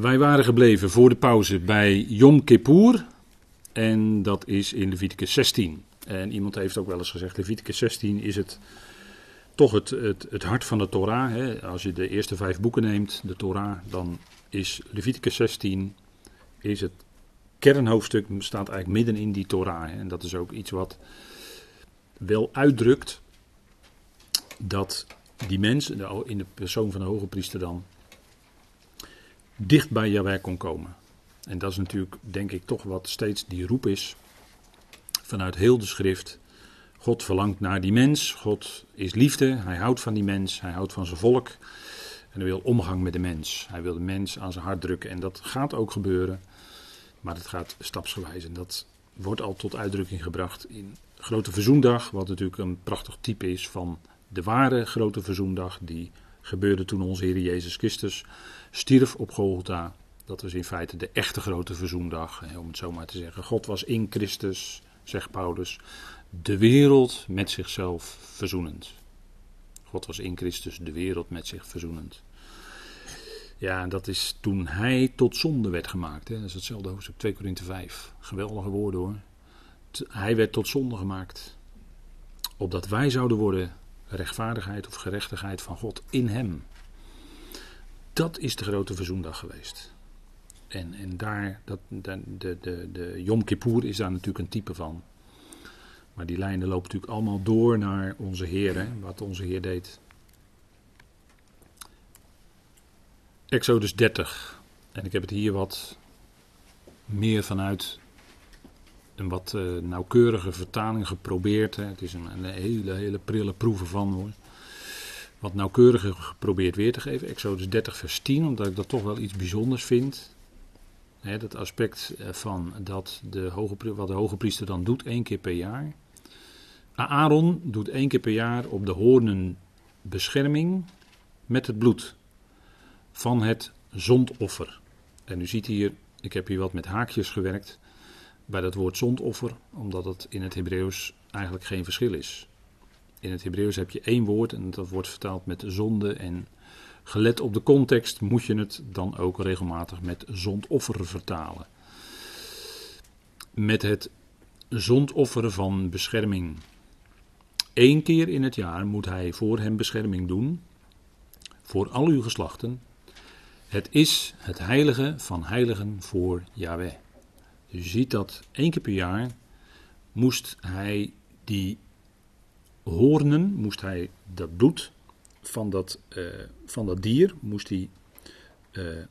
Wij waren gebleven voor de pauze bij Yom Kippur. En dat is in Leviticus 16. En iemand heeft ook wel eens gezegd: Leviticus 16 is het, toch het, het, het hart van de Torah. Hè? Als je de eerste vijf boeken neemt, de Torah, dan is Leviticus 16 is het kernhoofdstuk, staat eigenlijk midden in die Torah. Hè? En dat is ook iets wat wel uitdrukt dat die mens, in de persoon van de hoge priester dan, dicht bij Jaweh kon komen. En dat is natuurlijk, denk ik, toch wat steeds die roep is vanuit heel de schrift. God verlangt naar die mens. God is liefde. Hij houdt van die mens. Hij houdt van zijn volk. En hij wil omgang met de mens. Hij wil de mens aan zijn hart drukken. En dat gaat ook gebeuren. Maar het gaat stapsgewijs. En dat wordt al tot uitdrukking gebracht in Grote Verzoendag. Wat natuurlijk een prachtig type is van de ware Grote Verzoendag. Die gebeurde toen onze Heer Jezus Christus stierf op Golgotha. Dat was in feite de echte grote verzoendag, om het zo maar te zeggen. God was in Christus, zegt Paulus, de wereld met zichzelf verzoenend. God was in Christus de wereld met zich verzoenend. Ja, dat is toen hij tot zonde werd gemaakt. Hè. Dat is hetzelfde hoofdstuk 2 Korinthe 5. Geweldige woorden hoor. Hij werd tot zonde gemaakt. Opdat wij zouden worden rechtvaardigheid of gerechtigheid van God in hem. Dat is de grote verzoendag geweest. En, en daar, dat, de, de, de, de Yom Kippur is daar natuurlijk een type van. Maar die lijnen lopen natuurlijk allemaal door naar onze Heer, wat onze Heer deed. Exodus 30. En ik heb het hier wat meer vanuit een wat uh, nauwkeurige vertaling geprobeerd. Hè. Het is een, een, hele, hele prille proeven van hoor. Wat nauwkeuriger geprobeerd weer te geven. Exodus 30 vers 10, omdat ik dat toch wel iets bijzonders vind. Hè, dat aspect eh, van dat de hoge, wat de hoge priester dan doet één keer per jaar. Aaron doet één keer per jaar op de hoornen bescherming met het bloed van het zondoffer. En u ziet hier, ik heb hier wat met haakjes gewerkt bij dat woord zondoffer, omdat het in het Hebreeuws eigenlijk geen verschil is. In het Hebreeuws heb je één woord en dat wordt vertaald met zonde en gelet op de context moet je het dan ook regelmatig met zondoffer vertalen. Met het zondofferen van bescherming. Eén keer in het jaar moet hij voor hem bescherming doen, voor al uw geslachten. Het is het heilige van heiligen voor Yahweh. Je ziet dat één keer per jaar moest hij die hoornen, moest hij dat bloed van dat, uh, van dat dier, moest hij uh,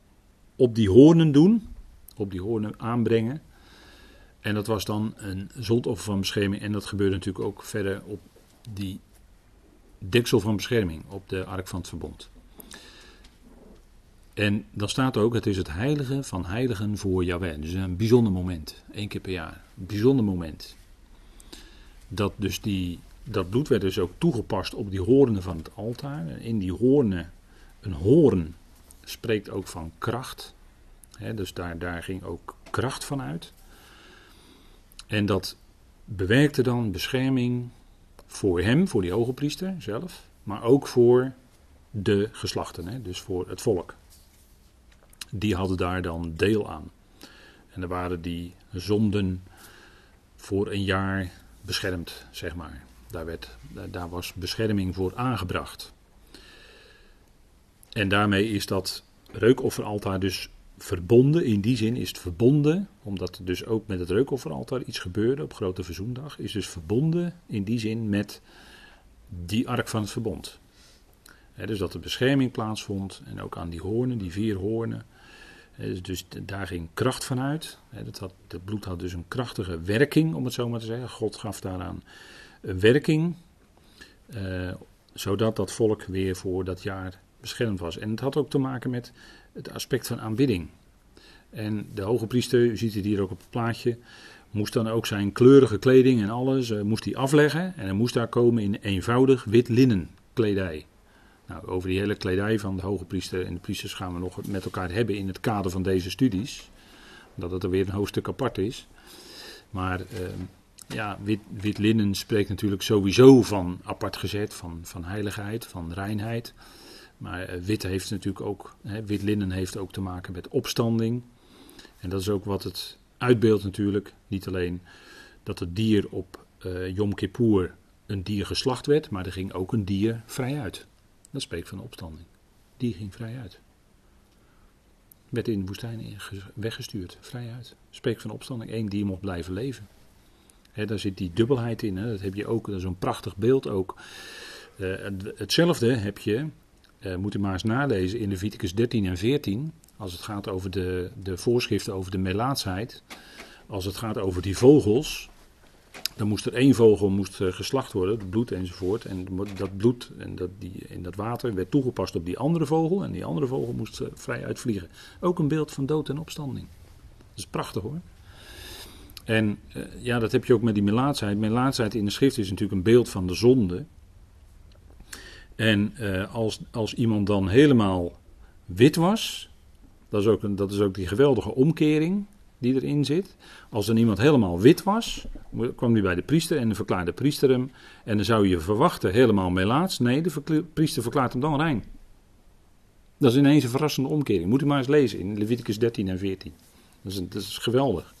op die hoornen doen, op die hoornen aanbrengen. En dat was dan een zondoffer van bescherming. En dat gebeurde natuurlijk ook verder op die deksel van bescherming, op de ark van het verbond. En dan staat ook, het is het heilige van heiligen voor Yahweh. Dus een bijzonder moment, één keer per jaar. Een bijzonder moment. Dat dus die, dat bloed werd dus ook toegepast op die hoornen van het altaar. En in die hoornen, een hoorn spreekt ook van kracht. dus daar, daar ging ook kracht van uit. En dat bewerkte dan bescherming voor hem, voor die hoge priester zelf, maar ook voor de geslachten, dus voor het volk die hadden daar dan deel aan. En er waren die zonden voor een jaar beschermd, zeg maar. Daar, werd, daar was bescherming voor aangebracht. En daarmee is dat reukofferaltaar dus verbonden. In die zin is het verbonden, omdat er dus ook met het reukofferaltaar iets gebeurde op Grote Verzoendag. Is dus verbonden in die zin met die ark van het verbond. dus dat er bescherming plaatsvond en ook aan die hoornen, die vier hoornen. Dus, dus daar ging kracht van uit. Dat, bloed had dus een krachtige werking, om het zo maar te zeggen. God gaf daaraan een werking, eh, zodat dat volk weer voor dat jaar beschermd was. En het had ook te maken met het aspect van aanbidding. En de hoge priester, u ziet het hier ook op het plaatje, moest dan ook zijn kleurige kleding en alles, uh, moest hij afleggen. En hij moest daar komen in eenvoudig wit linnen kledij. Nou, over die hele kledij van de hoge priester en de priesters gaan we nog met elkaar hebben in het kader van deze studies. Dat het er weer een hoofdstuk apart is. Maar ehm, ja, wit, wit, linnen spreekt natuurlijk sowieso van apart gezet, van, van heiligheid, van reinheid. Maar eh, wit heeft natuurlijk ook, hè, wit linnen heeft ook te maken met opstanding. En dat is ook wat het uitbeeldt natuurlijk. Niet alleen dat het dier op uh, Yom Kippur een dier geslacht werd, maar er ging ook een dier vrij uit. Dat spreekt van opstanding. Die ging vrij uit. Werd in de woestijn weggestuurd, vrij uit. Spreekt van opstanding. Eén dier mocht blijven leven. Daar zit die dubbelheid in. Hè. Dat heb je ook, dat is een prachtig beeld ook. Uh, hetzelfde heb je, uh, moet u maar eens nalezen in Leviticus 13 en 14. Als het gaat over de, de voorschriften over de melaatsheid. Als het gaat over die vogels. Dan moest er één vogel moest, uh, geslacht worden, het bloed enzovoort. En dat bloed en dat, die, in dat water werd toegepast op die andere vogel. En die andere vogel moest uh, vrij uitvliegen. Ook een beeld van dood en opstanding. Dat is prachtig hoor. En uh, ja, dat heb je ook met die melaatsheid. Melaatsheid in de schrift is natuurlijk een beeld van de zonde. En als, als iemand dan helemaal wit was, dat is, ook een, dat is ook die geweldige omkering die erin zit. Als dan iemand helemaal wit was, kwam hij bij de priester en dan verklaarde de priester hem. En dan zou je verwachten helemaal melaats. Nee, de priester verklaart hem dan rein. Dat is ineens een verrassende omkering. Moet u maar eens lezen in Leviticus 13 en 14. Dat is, dat is geweldig.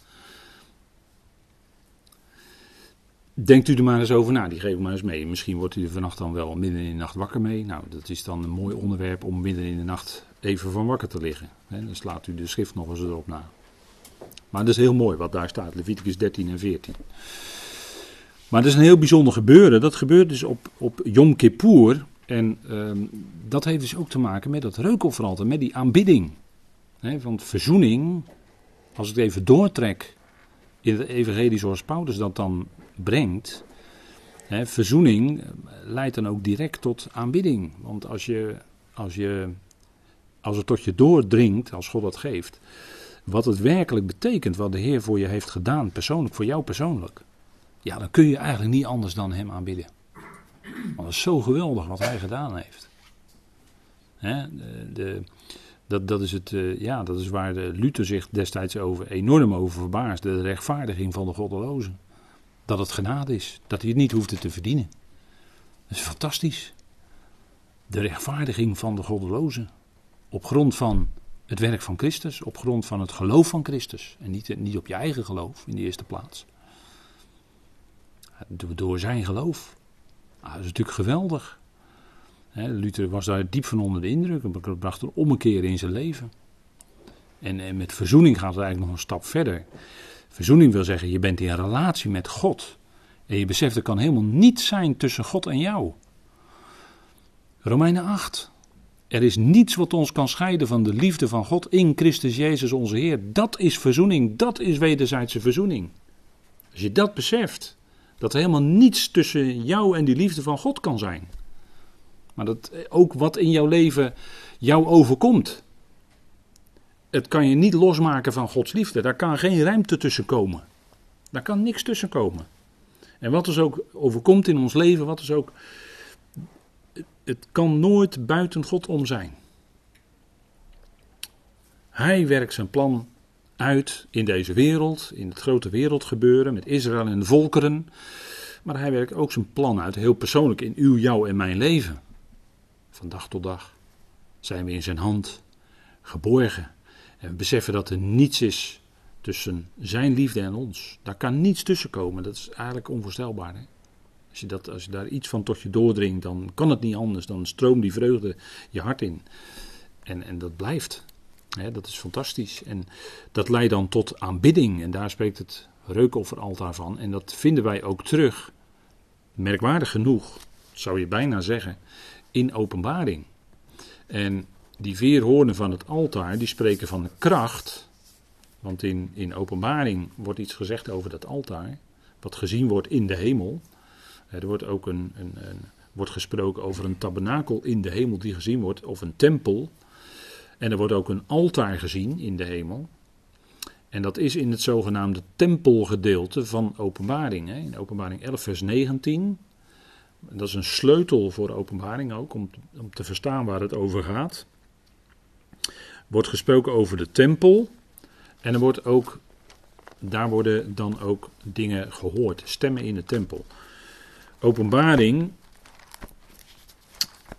Denkt u er maar eens over na, die geef ik maar eens mee. Misschien wordt u er vannacht dan wel midden in de nacht wakker mee. Nou, dat is dan een mooi onderwerp om midden in de nacht even van wakker te liggen. dan slaat u de schrift nog eens erop na. Maar dat is heel mooi wat daar staat, Leviticus 13 en 14. Maar dat is een heel bijzonder gebeuren. Dat gebeurt dus op, op Yom Kippur. En ehm, dat heeft dus ook te maken met dat reukofferaltaar, met die aanbidding. He, want verzoening, als ik het even doortrek in het evangelie zoals Paulus dat dan brengt. Verzoening leidt dan ook direct tot aanbidding. Want als, je, als, je, als het tot je doordringt, als God dat geeft, wat het werkelijk betekent, wat de Heer voor je heeft gedaan, persoonlijk, voor jou persoonlijk. Ja, dan kun je eigenlijk niet anders dan Hem aanbidden. Want dat is zo geweldig wat Hij gedaan heeft. Hè, de, de, dat, dat, is het, uh, ja, dat is waar Luther zich destijds over, enorm over verbaasde. De rechtvaardiging van de goddelozen. Dat het genade is. Dat hij het niet hoefde te verdienen. Dat is fantastisch. De rechtvaardiging van de goddelozen. Op grond van het werk van Christus op grond van het geloof van Christus. En niet, niet op je eigen geloof in de eerste plaats. Door zijn geloof. Ah, dat is natuurlijk geweldig. Luther was daar diep van onder de indruk. Het bracht een ommekeer in zijn leven. En, en met verzoening gaat het eigenlijk nog een stap verder. Verzoening wil zeggen, je bent in relatie met God. En je beseft, er kan helemaal niets zijn tussen God en jou. Romeinen 8. Er is niets wat ons kan scheiden van de liefde van God in Christus Jezus onze Heer. Dat is verzoening, dat is wederzijdse verzoening. Als je dat beseft, dat er helemaal niets tussen jou en die liefde van God kan zijn. Maar dat ook wat in jouw leven jou overkomt. Het kan je niet losmaken van Gods liefde. Daar kan geen ruimte tussen komen. Daar kan niks tussen komen. En wat er ook overkomt in ons leven, wat er ook het kan nooit buiten God om zijn. Hij werkt zijn plan uit in deze wereld, in het grote wereldgebeuren met Israël en de volkeren. Maar hij werkt ook zijn plan uit, heel persoonlijk in uw, jou en mijn leven. Van dag tot dag zijn we in zijn hand geborgen. En we beseffen dat er niets is tussen zijn liefde en ons. Daar kan niets tussen komen. Dat is eigenlijk onvoorstelbaar. Hè? Als je, dat, als je daar iets van tot je doordringt, dan kan het niet anders. Dan stroomt die vreugde je hart in. En, en dat blijft. dat is fantastisch. En dat leidt dan tot aanbidding. En daar spreekt het reukofferaltaar van. En dat vinden wij ook terug, merkwaardig genoeg, zou je bijna zeggen, in openbaring. En die vier hoornen van het altaar, die spreken van de kracht. Want in, in openbaring wordt iets gezegd over dat altaar, wat gezien wordt in de hemel. Er wordt ook een, een, een, wordt gesproken over een tabernakel in de hemel die gezien wordt, of een tempel. En er wordt ook een altaar gezien in de hemel. En dat is in het zogenaamde tempelgedeelte van Openbaring. Hè. In Openbaring 11, vers 19. Dat is een sleutel voor Openbaring ook, om, om te verstaan waar het over gaat. Wordt gesproken over de tempel. En er wordt ook, daar worden dan ook dingen gehoord, stemmen in de tempel. Openbaring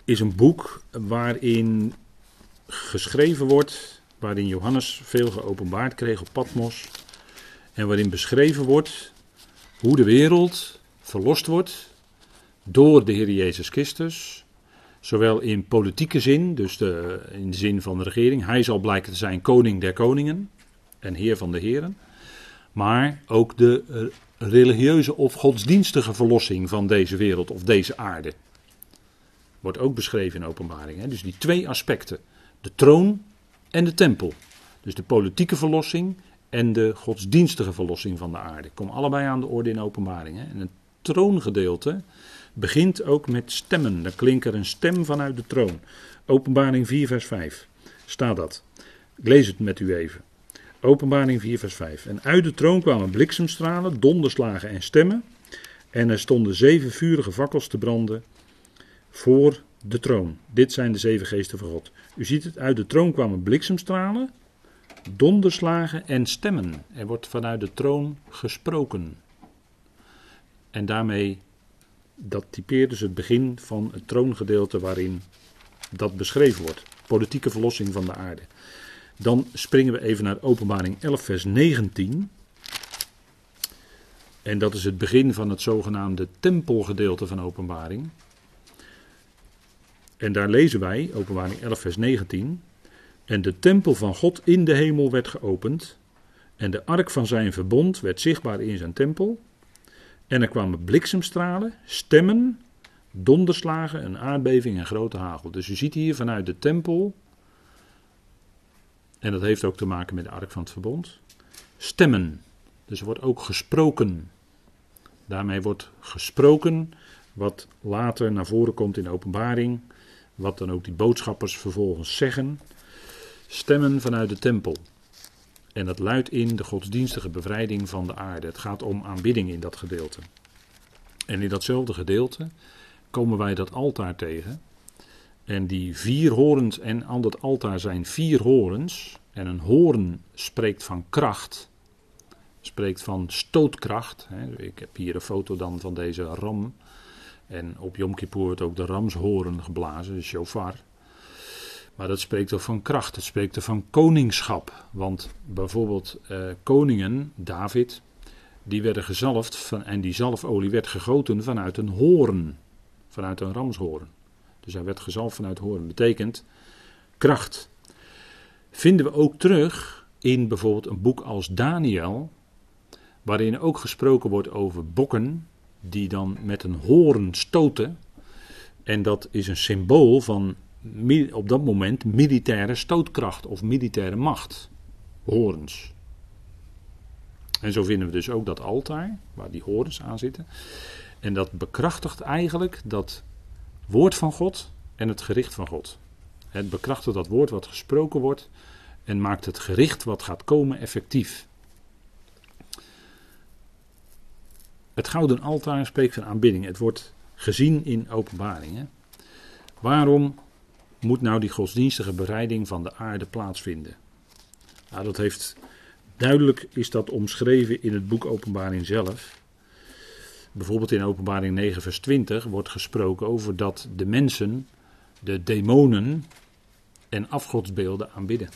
is een boek waarin geschreven wordt, waarin Johannes veel geopenbaard kreeg op Patmos. En waarin beschreven wordt hoe de wereld verlost wordt door de Heer Jezus Christus. Zowel in politieke zin, dus de, in de zin van de regering. Hij zal blijken te zijn koning der koningen en heer van de heren. Maar ook de eh, religieuze of godsdienstige verlossing van deze wereld of deze aarde. Wordt ook beschreven in openbaring. Hè? Dus die twee aspecten. De troon en de tempel. Dus de politieke verlossing en de godsdienstige verlossing van de aarde. Komen allebei aan de orde in openbaring. Hè? En het troongedeelte begint ook met stemmen. Dan klinkt er een stem vanuit de troon. Openbaring 4 vers 5 staat dat. Ik lees het met u even. Openbaring 4 vers 5. En uit de troon kwamen bliksemstralen, donderslagen en stemmen. En er stonden zeven vurige fakkels te branden voor de troon. Dit zijn de zeven geesten van God. U ziet het, uit de troon kwamen bliksemstralen, donderslagen en stemmen. Er wordt vanuit de troon gesproken. En daarmee, dat typeert dus het begin van het troongedeelte waarin dat beschreven wordt. Politieke verlossing van de aarde. Dan springen we even naar Openbaring 11, vers 19. En dat is het begin van het zogenaamde tempelgedeelte van Openbaring. En daar lezen wij, Openbaring 11, vers 19. En de tempel van God in de hemel werd geopend. En de ark van zijn verbond werd zichtbaar in zijn tempel. En er kwamen bliksemstralen, stemmen, donderslagen, een aardbeving en grote hagel. Dus u ziet hier vanuit de tempel, en dat heeft ook te maken met de ark van het verbond, stemmen. Dus er wordt ook gesproken. Daarmee wordt gesproken wat later naar voren komt in de openbaring, wat dan ook die boodschappers vervolgens zeggen. Stemmen vanuit de tempel. En dat luidt in de godsdienstige bevrijding van de aarde. Het gaat om aanbidding in dat gedeelte. En in datzelfde gedeelte komen wij dat altaar tegen. En die vier horens, en aan dat altaar zijn vier horens. En een hoorn spreekt van kracht. Spreekt van stootkracht. Ik heb hier een foto dan van deze ram. En op Yom Kippur wordt ook de ramshoren geblazen, de shofar. Maar dat spreekt er van kracht, het spreekt er van koningschap. Want bijvoorbeeld eh, koningen, David, die werden gezalfd van, en die zalfolie werd gegoten vanuit een hoorn, vanuit een ramshoorn. Dus hij werd gezalfd vanuit hoorn, betekent kracht. Vinden we ook terug in bijvoorbeeld een boek als Daniel, waarin ook gesproken wordt over bokken die dan met een hoorn stoten. En dat is een symbool van op dat moment militaire stootkracht of militaire macht. Horens. En zo vinden we dus ook dat altaar, waar die horens aan zitten. En dat bekrachtigt eigenlijk dat woord van God en het gericht van God. Het bekrachtigt dat woord wat gesproken wordt en maakt het gericht wat gaat komen effectief. Het gouden altaar spreekt van aanbidding. Het wordt gezien in openbaringen. Waarom moet nou die godsdienstige bereiding van de aarde plaatsvinden? Nou, dat heeft duidelijk is dat omschreven in het boek Openbaring zelf. Bijvoorbeeld in Openbaring 9, vers 20 wordt gesproken over dat de mensen, de demonen en afgodsbeelden aanbidden.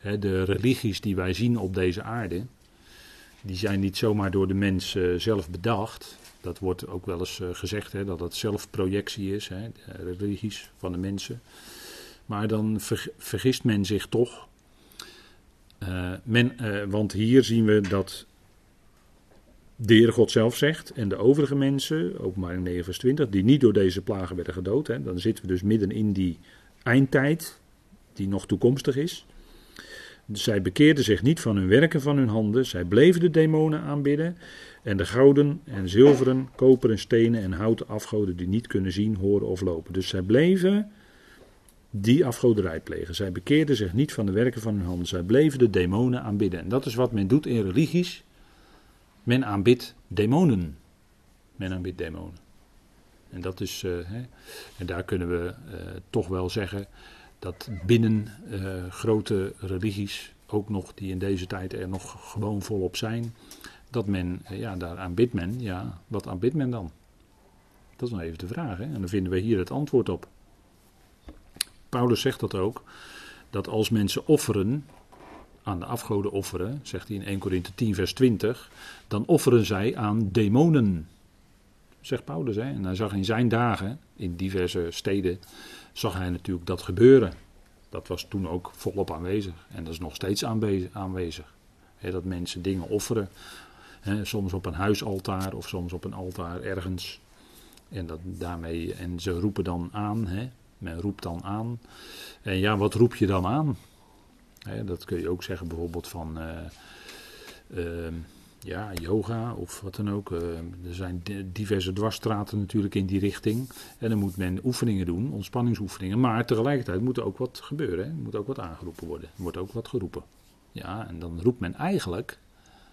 De religies die wij zien op deze aarde, die zijn niet zomaar door de mens uh, zelf bedacht. Dat wordt ook wel eens uh, gezegd, dat het zelfprojectie is, de religies van de mensen. Maar dan ver, vergist men zich toch. Uh, men, want hier zien we dat de Heer God zelf zegt en de overige mensen, openbaring 9 vers 20, die niet door deze plagen werden gedood. Hè, dan zitten we dus midden in die eindtijd, die nog toekomstig is. Zij bekeerden zich niet van hun werken van hun handen. Zij bleven de demonen aanbidden. En de gouden en zilveren, koperen, stenen en houten afgoden die niet kunnen zien, horen of lopen. Dus zij bleven die afgoderij plegen. Zij bekeerden zich niet van de werken van hun handen. Zij bleven de demonen aanbidden. En dat is wat men doet in religies. Men aanbidt demonen. Men aanbidt demonen. En dat is, uh, hè, en daar kunnen we uh, toch wel zeggen dat binnen uh, grote religies, ook nog die in deze tijd er nog gewoon volop zijn, dat men, ja, daar aanbidt men, ja, wat aanbidt men dan? Dat is nog even de vraag, hè? en dan vinden we hier het antwoord op. Paulus zegt dat ook, dat als mensen offeren, aan de afgoden offeren, zegt hij in 1 Korinthe 10 vers 20, dan offeren zij aan demonen. Zegt Paulus, hè? en hij zag in zijn dagen, in diverse steden, zag hij natuurlijk dat gebeuren. Dat was toen ook volop aanwezig en dat is nog steeds aanwezig. dat mensen dingen offeren, soms op een huisaltaar of soms op een altaar ergens. En, dat daarmee, en ze roepen dan aan, men roept dan aan. En ja, wat roep je dan aan? Dat kun je ook zeggen bijvoorbeeld van uh, ja, yoga of wat dan ook. Uh, er zijn diverse dwarsstraten natuurlijk in die richting. En dan moet men oefeningen doen, ontspanningsoefeningen. Maar tegelijkertijd moet er ook wat gebeuren. Hè? Er moet ook wat aangeroepen worden. Er wordt ook wat geroepen. Ja, en dan roept men eigenlijk,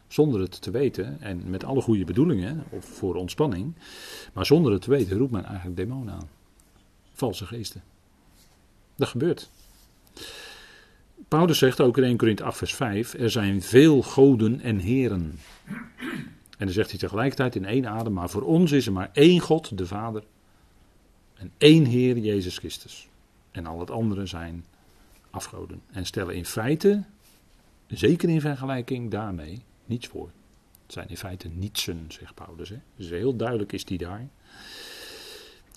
zonder het te weten, en met alle goede bedoelingen, of voor ontspanning, maar zonder het te weten, roept men eigenlijk demonen aan. Valse geesten. Dat gebeurt. Paulus zegt ook in 1 Corinthië 8 vers 5, er zijn veel goden en heren. En dan zegt hij tegelijkertijd in één adem, maar voor ons is er maar één God, de Vader, en één Heer, Jezus Christus. En al het andere zijn afgoden. En stellen in feite, zeker in vergelijking daarmee, niets voor. Het zijn in feite nietsen, zegt Paulus. Hè? Dus heel duidelijk is die daar.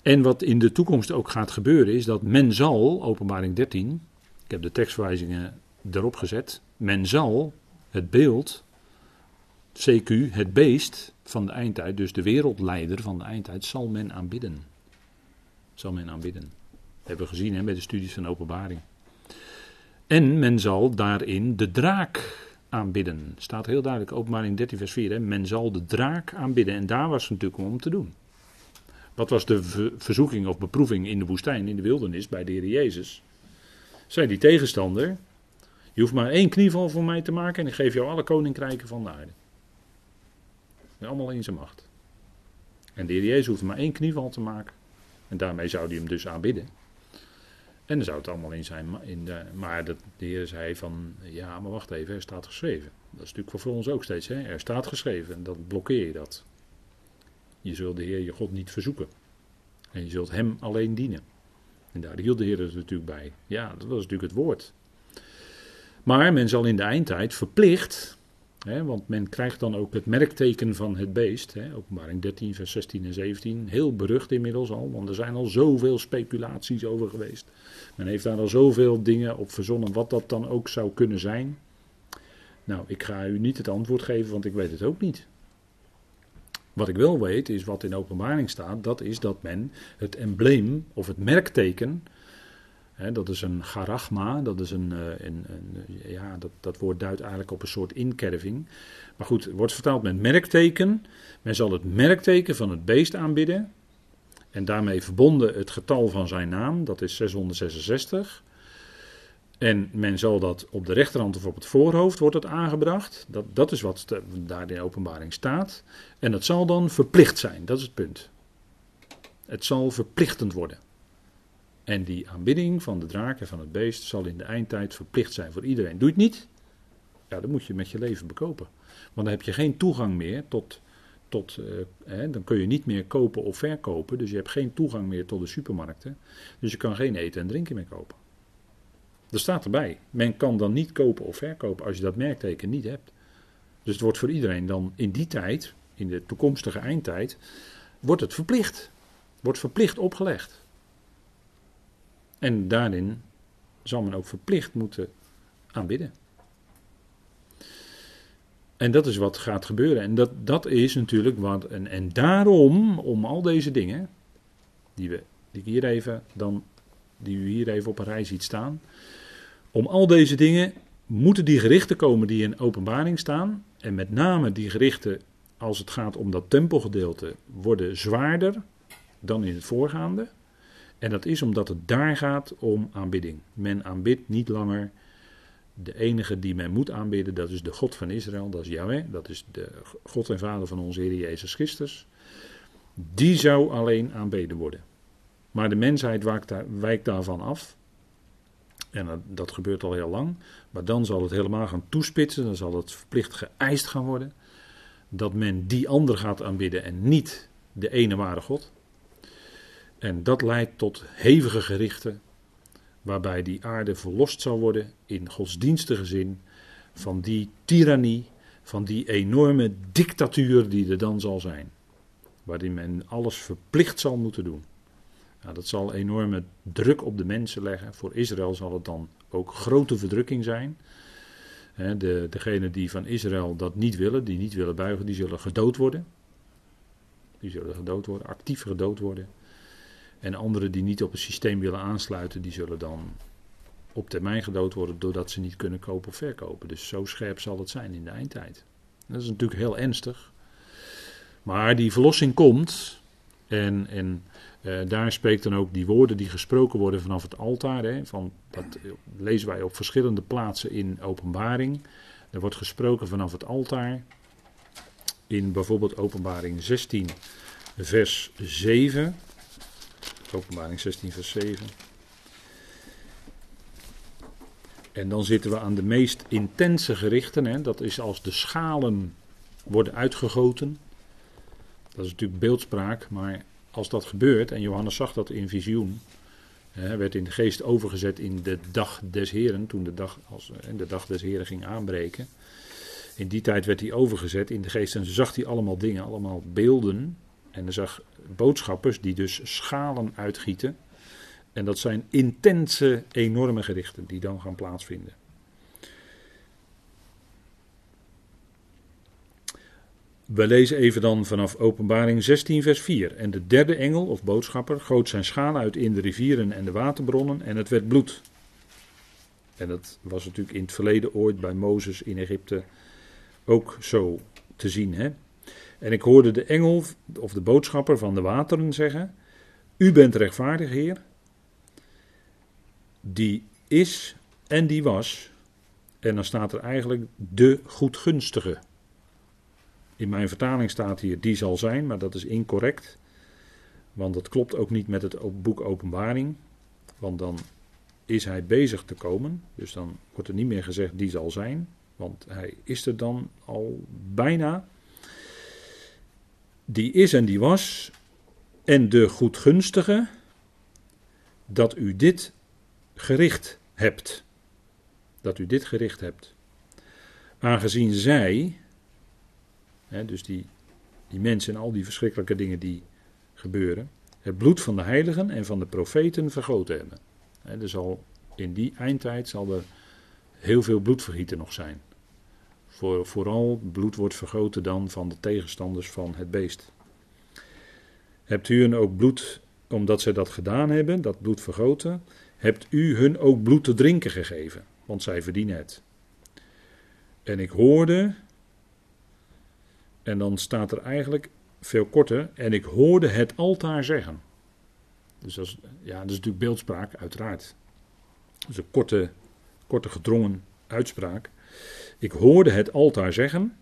En wat in de toekomst ook gaat gebeuren is dat men zal, openbaring 13, ik heb de tekstwijzingen erop gezet. Men zal het beeld, CQ, het beest van de eindtijd, dus de wereldleider van de eindtijd, zal men aanbidden. Zal men aanbidden. Dat hebben we gezien hè, bij de studies van openbaring. En men zal daarin de draak aanbidden. Staat heel duidelijk, openbaring 13 vers 4. Hè. Men zal de draak aanbidden. En daar was het natuurlijk om te doen. Wat was de verzoeking of beproeving in de woestijn, in de wildernis, bij de Heer Jezus? Zei die tegenstander: Je hoeft maar één knieval voor mij te maken en ik geef jou alle koninkrijken van de aarde. Allemaal in zijn macht. En de heer Jezus hoeft maar één knieval te maken. En daarmee zou hij hem dus aanbidden. En dan zou het allemaal in zijn. In de, maar de, de Heer zei van. Ja, maar wacht even, er staat geschreven. Dat is natuurlijk voor ons ook steeds. Hè? Er staat geschreven. En dan blokkeer je dat. Je zult de Heer je God niet verzoeken. En je zult Hem alleen dienen. En daar hield de Heer er natuurlijk bij. Ja, dat was natuurlijk het woord. Maar men zal in de eindtijd verplicht, hè, want men krijgt dan ook het merkteken van het beest, hè, openbaring 13, vers 16 en 17, heel berucht inmiddels al, want er zijn al zoveel speculaties over geweest. Men heeft daar al zoveel dingen op verzonnen, wat dat dan ook zou kunnen zijn. Nou, ik ga u niet het antwoord geven, want ik weet het ook niet. Wat ik wel weet, is wat in openbaring staat, dat is dat men het embleem of het merkteken, hè, dat is een garagma, dat is een, eh, een, een, ja, dat, dat woord duidt eigenlijk op een soort inkerving. Maar goed, wordt vertaald met merkteken. Men zal het merkteken van het beest aanbidden. En daarmee verbonden het getal van zijn naam, dat is 666. En men zal dat op de rechterhand of op het voorhoofd wordt het aangebracht. Dat, dat is wat daar in de openbaring staat. En dat zal dan verplicht zijn, dat is het punt. Het zal verplichtend worden. En die aanbidding van de draak en van het beest zal in de eindtijd verplicht zijn voor iedereen. Doe je het niet? Ja, dan moet je met je leven bekopen. Want dan heb je geen toegang meer tot. tot hè, dan kun je niet meer kopen of verkopen. Dus je hebt geen toegang meer tot de supermarkten. Dus je kan geen eten en drinken meer kopen. Dat staat erbij. Men kan dan niet kopen of verkopen als je dat merkteken niet hebt. Dus het wordt voor iedereen dan in die tijd, in de toekomstige eindtijd, wordt het verplicht. Wordt verplicht opgelegd. En daarin zal men ook verplicht moeten aanbidden. En dat is wat gaat gebeuren. En dat, dat is natuurlijk wat. En, en daarom, om al deze dingen, die, we, die hier even dan, die u hier even op een rij ziet staan. Om al deze dingen moeten die gerichten komen die in openbaring staan. En met name die gerichten, als het gaat om dat tempelgedeelte, worden zwaarder dan in het voorgaande. En dat is omdat het daar gaat om aanbidding. Men aanbidt niet langer de enige die men moet aanbidden, dat is de God van Israël, dat is Yahweh, dat is de God en Vader van onze Heer Jezus Christus. Die zou alleen aanbeden worden. Maar de mensheid wijkt, daar, wijkt daarvan af en dat, gebeurt al heel lang. Maar dan zal het helemaal gaan toespitsen. Dan zal het verplicht geëist gaan worden. Dat men die ander gaat aanbidden en niet de ene ware God. En dat leidt tot hevige gerichten. waarbij die aarde verlost zal worden in godsdienstige zin van die tirannie, van die enorme dictatuur die er dan zal zijn. Waarin men alles verplicht zal moeten doen. Nou, dat zal enorme druk op de mensen leggen. Voor Israël zal het dan ook grote verdrukking zijn. de, degenen die van Israël dat niet willen, die niet willen buigen, die zullen gedood worden. Die zullen gedood worden, actief gedood worden. En anderen die niet op het systeem willen aansluiten, die zullen dan op termijn gedood worden doordat ze niet kunnen kopen of verkopen. Dus zo scherp zal het zijn in de eindtijd. Dat is natuurlijk heel ernstig. Maar die verlossing komt. En, en uh, daar spreekt dan ook die woorden die gesproken worden vanaf het altaar. Hè, van, dat lezen wij op verschillende plaatsen in openbaring. Er wordt gesproken vanaf het altaar. In bijvoorbeeld openbaring 16, vers 7. Openbaring 16, vers 7. En dan zitten we aan de meest intense gerichten. Hè. Dat is als de schalen worden uitgegoten. Dat is natuurlijk beeldspraak, maar als dat gebeurt, en Johannes zag dat in visioen, hij werd in de geest overgezet in de dag des Heren, toen de dag, als, de dag des Heren ging aanbreken. In die tijd werd hij overgezet in de geest en zag hij allemaal dingen, allemaal beelden. En hij zag boodschappers die dus schalen uitgieten. En dat zijn intense, enorme gerichten die dan gaan plaatsvinden. We lezen even dan vanaf Openbaring 16, vers 4. En de derde engel of boodschapper goot zijn schaal uit in de rivieren en de waterbronnen en het werd bloed. En dat was natuurlijk in het verleden ooit bij Mozes in Egypte ook zo te zien. Hè? En ik hoorde de engel of de boodschapper van de wateren zeggen: U bent rechtvaardig, Heer, die is en die was. En dan staat er eigenlijk de goedgunstige. In mijn vertaling staat hier die zal zijn, maar dat is incorrect. Want dat klopt ook niet met het boek Openbaring. Want dan is hij bezig te komen. Dus dan wordt er niet meer gezegd die zal zijn. Want hij is er dan al bijna. Die is en die was. En de goedgunstige. Dat u dit gericht hebt. Dat u dit gericht hebt. Aangezien zij, dus die, die mensen en al die verschrikkelijke dingen die gebeuren, het bloed van de heiligen en van de profeten vergoten hebben. Er zal in die eindtijd zal er heel veel bloedvergieten nog zijn. Voor, vooral bloed wordt vergoten dan van de tegenstanders van het beest. Hebt u hun ook bloed, omdat zij dat gedaan hebben, dat bloed vergoten, hebt u hun ook bloed te drinken gegeven, want zij verdienen het. En ik hoorde, en dan staat er eigenlijk veel korter, en ik hoorde het altaar zeggen. Dus dat is, ja, dat is natuurlijk beeldspraak, uiteraard. Dus een korte, korte gedrongen uitspraak. Ik hoorde het altaar zeggen: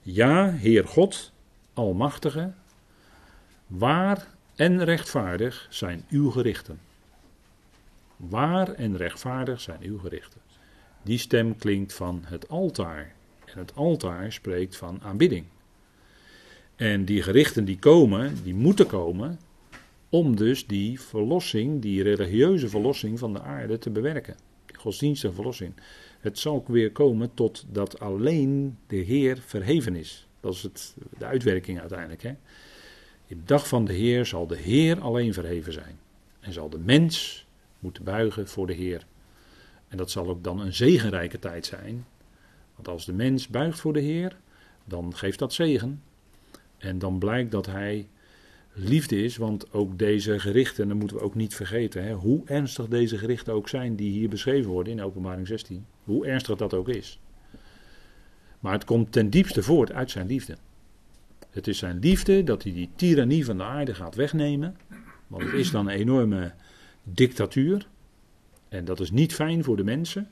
Ja, Heer God, Almachtige, waar en rechtvaardig zijn uw gerichten. Waar en rechtvaardig zijn uw gerichten. Die stem klinkt van het altaar. En het altaar spreekt van aanbidding. En die gerichten die komen, die moeten komen, om dus die verlossing, die religieuze verlossing van de aarde te bewerken. Die godsdienstige verlossing. Het zal weer komen tot dat alleen de Heer verheven is. Dat is het, de uitwerking uiteindelijk. Hè? In de dag van de Heer zal de Heer alleen verheven zijn. En zal de mens moeten buigen voor de Heer. En dat zal ook dan een zegenrijke tijd zijn. Want als de mens buigt voor de Heer, dan geeft dat zegen. En dan blijkt dat hij liefde is, want ook deze gerichten, dat moeten we ook niet vergeten, hè, hoe ernstig deze gerichten ook zijn die hier beschreven worden in Openbaring 16. Hoe ernstig dat ook is. Maar het komt ten diepste voort uit zijn liefde. Het is zijn liefde dat hij die tirannie van de aarde gaat wegnemen. Want het is dan een enorme dictatuur. En dat is niet fijn voor de mensen,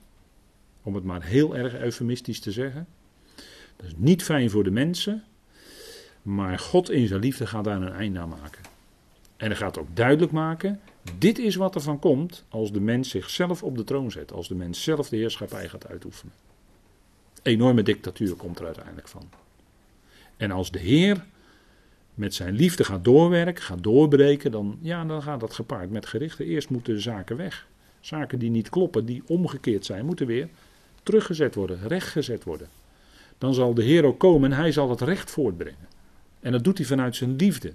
om het maar heel erg eufemistisch te zeggen. Dat is niet fijn voor de mensen, maar God in zijn liefde gaat daar een einde aan maken. En hij gaat ook duidelijk maken, dit is wat er van komt als de mens zichzelf op de troon zet, als de mens zelf de heerschappij gaat uitoefenen. Enorme dictatuur komt er uiteindelijk van. En als de Heer met zijn liefde gaat doorwerken, gaat doorbreken, dan, ja, dan gaat dat gepaard met gerichten. Eerst moeten zaken weg. Zaken die niet kloppen, die omgekeerd zijn, moeten weer teruggezet worden, rechtgezet worden. Dan zal de Heer ook komen en hij zal het recht voortbrengen. En dat doet hij vanuit zijn liefde.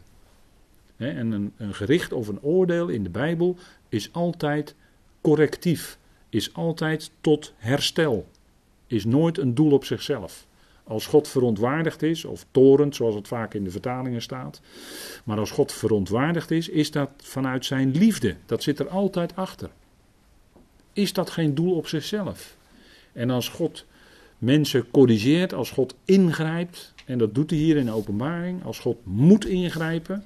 En een, een gericht of een oordeel in de Bijbel is altijd correctief, is altijd tot herstel, is nooit een doel op zichzelf. Als God verontwaardigd is, of torend, zoals het vaak in de vertalingen staat. Maar als God verontwaardigd is, is dat vanuit zijn liefde. Dat zit er altijd achter. Is dat geen doel op zichzelf? En als God mensen corrigeert, als God ingrijpt, en dat doet hij hier in de openbaring, als God moet ingrijpen,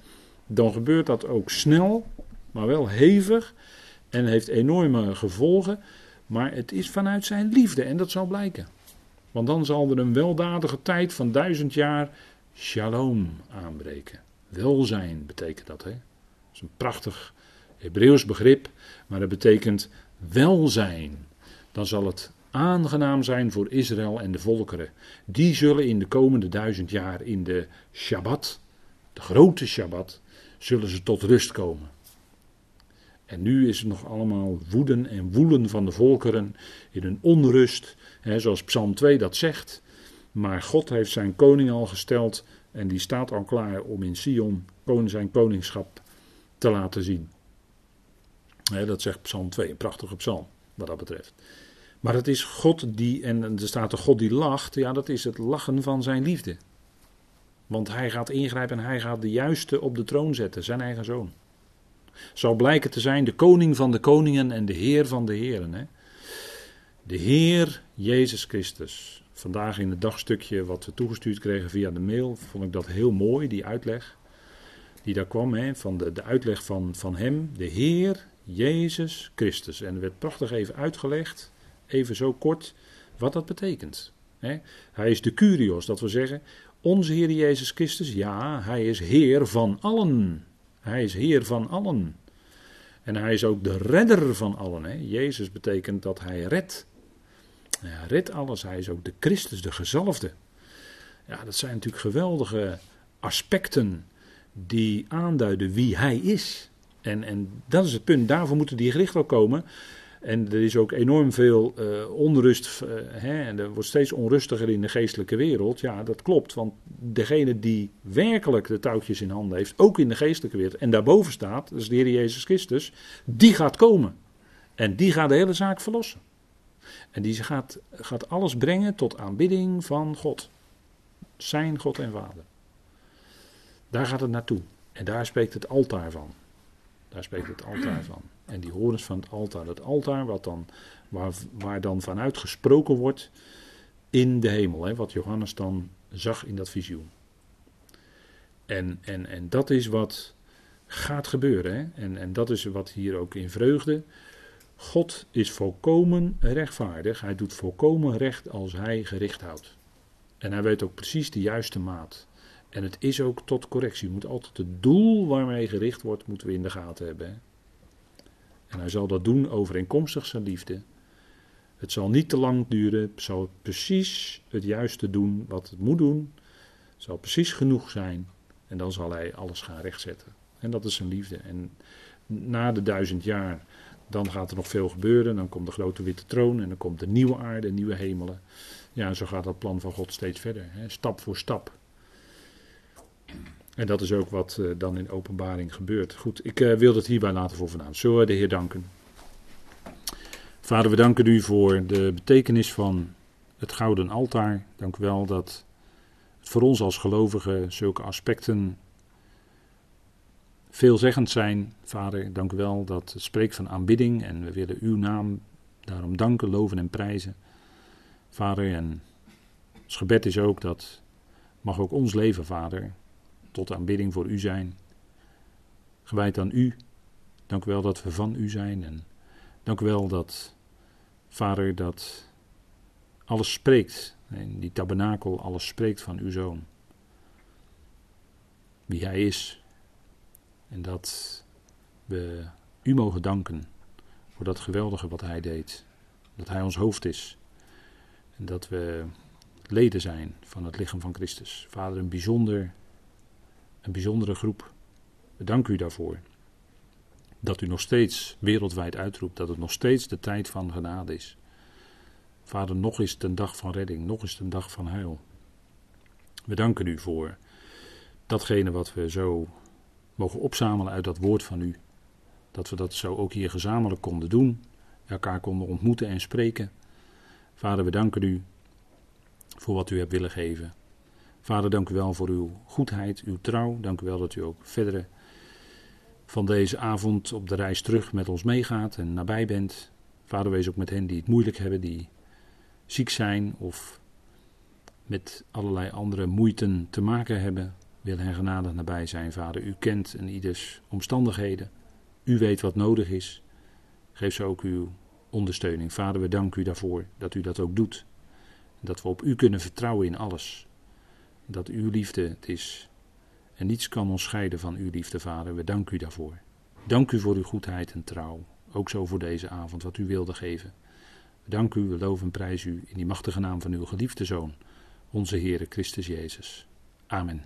dan gebeurt dat ook snel, maar wel hevig en heeft enorme gevolgen. Maar het is vanuit zijn liefde en dat zal blijken. Want dan zal er een weldadige tijd van duizend jaar shalom aanbreken. Welzijn betekent dat. Hè? Dat is een prachtig Hebreeuws begrip, maar dat betekent welzijn. Dan zal het aangenaam zijn voor Israël en de volkeren. Die zullen in de komende duizend jaar in de Shabbat, de grote Shabbat, zullen ze tot rust komen. En nu is het nog allemaal woeden en woelen van de volkeren in een onrust, hè, zoals Psalm 2 dat zegt. Maar God heeft zijn koning al gesteld en die staat al klaar om in Sion zijn koningschap te laten zien. Hè, dat zegt Psalm 2, een prachtige psalm wat dat betreft. Maar het is God die, en er staat de God die lacht, ja dat is het lachen van zijn liefde. Want hij gaat ingrijpen en hij gaat de juiste op de troon zetten, zijn eigen zoon. Zal blijken te zijn de koning van de koningen en de heer van de heren. Hè? De Heer Jezus Christus. Vandaag in het dagstukje wat we toegestuurd kregen via de mail, vond ik dat heel mooi, die uitleg. Die daar kwam, hè, van de, de uitleg van, van hem, de Heer Jezus Christus. En er werd prachtig even uitgelegd, even zo kort, wat dat betekent. Hij is de Curios, dat wil zeggen, onze Heer Jezus Christus, ja, hij is Heer van allen. Hij is Heer van allen. En hij is ook de redder van allen. Jezus betekent dat hij redt. Hij redt alles. Hij is ook de Christus, de gezalfde. Ja, dat zijn natuurlijk geweldige aspecten die aanduiden wie hij is. En, en dat is het punt. Daarvoor moeten die gericht wel komen. En er is ook enorm veel uh, onrust. Uh, hè, en er wordt steeds onrustiger in de geestelijke wereld. Ja, dat klopt. Want degene die werkelijk de touwtjes in handen heeft, ook in de geestelijke wereld, en daarboven staat, dat is de Heer Jezus Christus, die gaat komen. En die gaat de hele zaak verlossen. En die gaat, gaat alles brengen tot aanbidding van God. Zijn God en Vader. Daar gaat het naartoe. En daar spreekt het altaar van. Daar spreekt het altaar van. En die horens van het altaar. Het altaar wat dan, waar, waar dan vanuit gesproken wordt in de hemel. Hè, wat Johannes dan zag in dat visioen. En, en, en dat is wat gaat gebeuren. Hè? En, en dat is wat hier ook in vreugde. God is volkomen rechtvaardig. Hij doet volkomen recht als hij gericht houdt. En hij weet ook precies de juiste maat. En het is ook tot correctie. Je moet altijd het doel waarmee gericht wordt, moeten we in de gaten hebben. Hè? En hij zal dat doen overeenkomstig zijn liefde. Het zal niet te lang duren. Het zal precies het juiste doen wat het moet doen. Het zal precies genoeg zijn. En dan zal hij alles gaan rechtzetten. En dat is zijn liefde. En na de duizend jaar, dan gaat er nog veel gebeuren. Dan komt de grote witte troon en dan komt de nieuwe aarde, nieuwe hemelen. Ja, zo gaat dat plan van God steeds verder. Hè, stap voor stap. En dat is ook wat uh, dan in openbaring gebeurt. Goed, ik uh, wil het hierbij laten voor. Zullen we de Heer danken? Vader, we danken u voor de betekenis van het gouden altaar. Dank u wel dat het voor ons als gelovigen zulke aspecten veelzeggend zijn. Vader, dank u wel dat het spreekt van aanbidding en we willen uw naam daarom danken, loven en prijzen. Vader, en ons gebed is ook dat mag ook ons leven, Vader, tot aanbidding voor u zijn. Gewijd aan u. Dank u wel dat we van u zijn. En dank u wel dat, Vader, dat alles spreekt. In die tabernakel alles spreekt van uw zoon. Wie hij is. En dat we u mogen danken voor dat geweldige wat hij deed. Dat hij ons hoofd is. En dat we leden zijn van het lichaam van Christus. Vader, een bijzonder een bijzondere groep. We danken u daarvoor. Dat u nog steeds wereldwijd uitroept dat het nog steeds de tijd van genade is. Vader, nog is het een dag van redding, nog is het een dag van heil. We danken u voor datgene wat we zo mogen opzamelen uit dat woord van u. Dat we dat zo ook hier gezamenlijk konden doen, elkaar konden ontmoeten en spreken. Vader, we danken u voor wat u hebt willen geven. Vader, dank u wel voor uw goedheid, uw trouw. Dank u wel dat u ook verder van deze avond op de reis terug met ons meegaat en nabij bent. Vader, wees ook met hen die het moeilijk hebben, die ziek zijn of met allerlei andere moeiten te maken hebben. Wil hen genadig nabij zijn, Vader. U kent en ieders omstandigheden. U weet wat nodig is. Geef ze ook uw ondersteuning. Vader, we danken u daarvoor dat u dat ook doet. Dat we op u kunnen vertrouwen in alles dat uw liefde het is. En niets kan ons scheiden van uw liefde, Vader. We danken u daarvoor. Dank u voor uw goedheid en trouw. Ook zo voor deze avond, wat u wilde geven. We danken u, we loven en prijzen u in die machtige naam van uw geliefde Zoon, onze Heere Christus Jezus. Amen.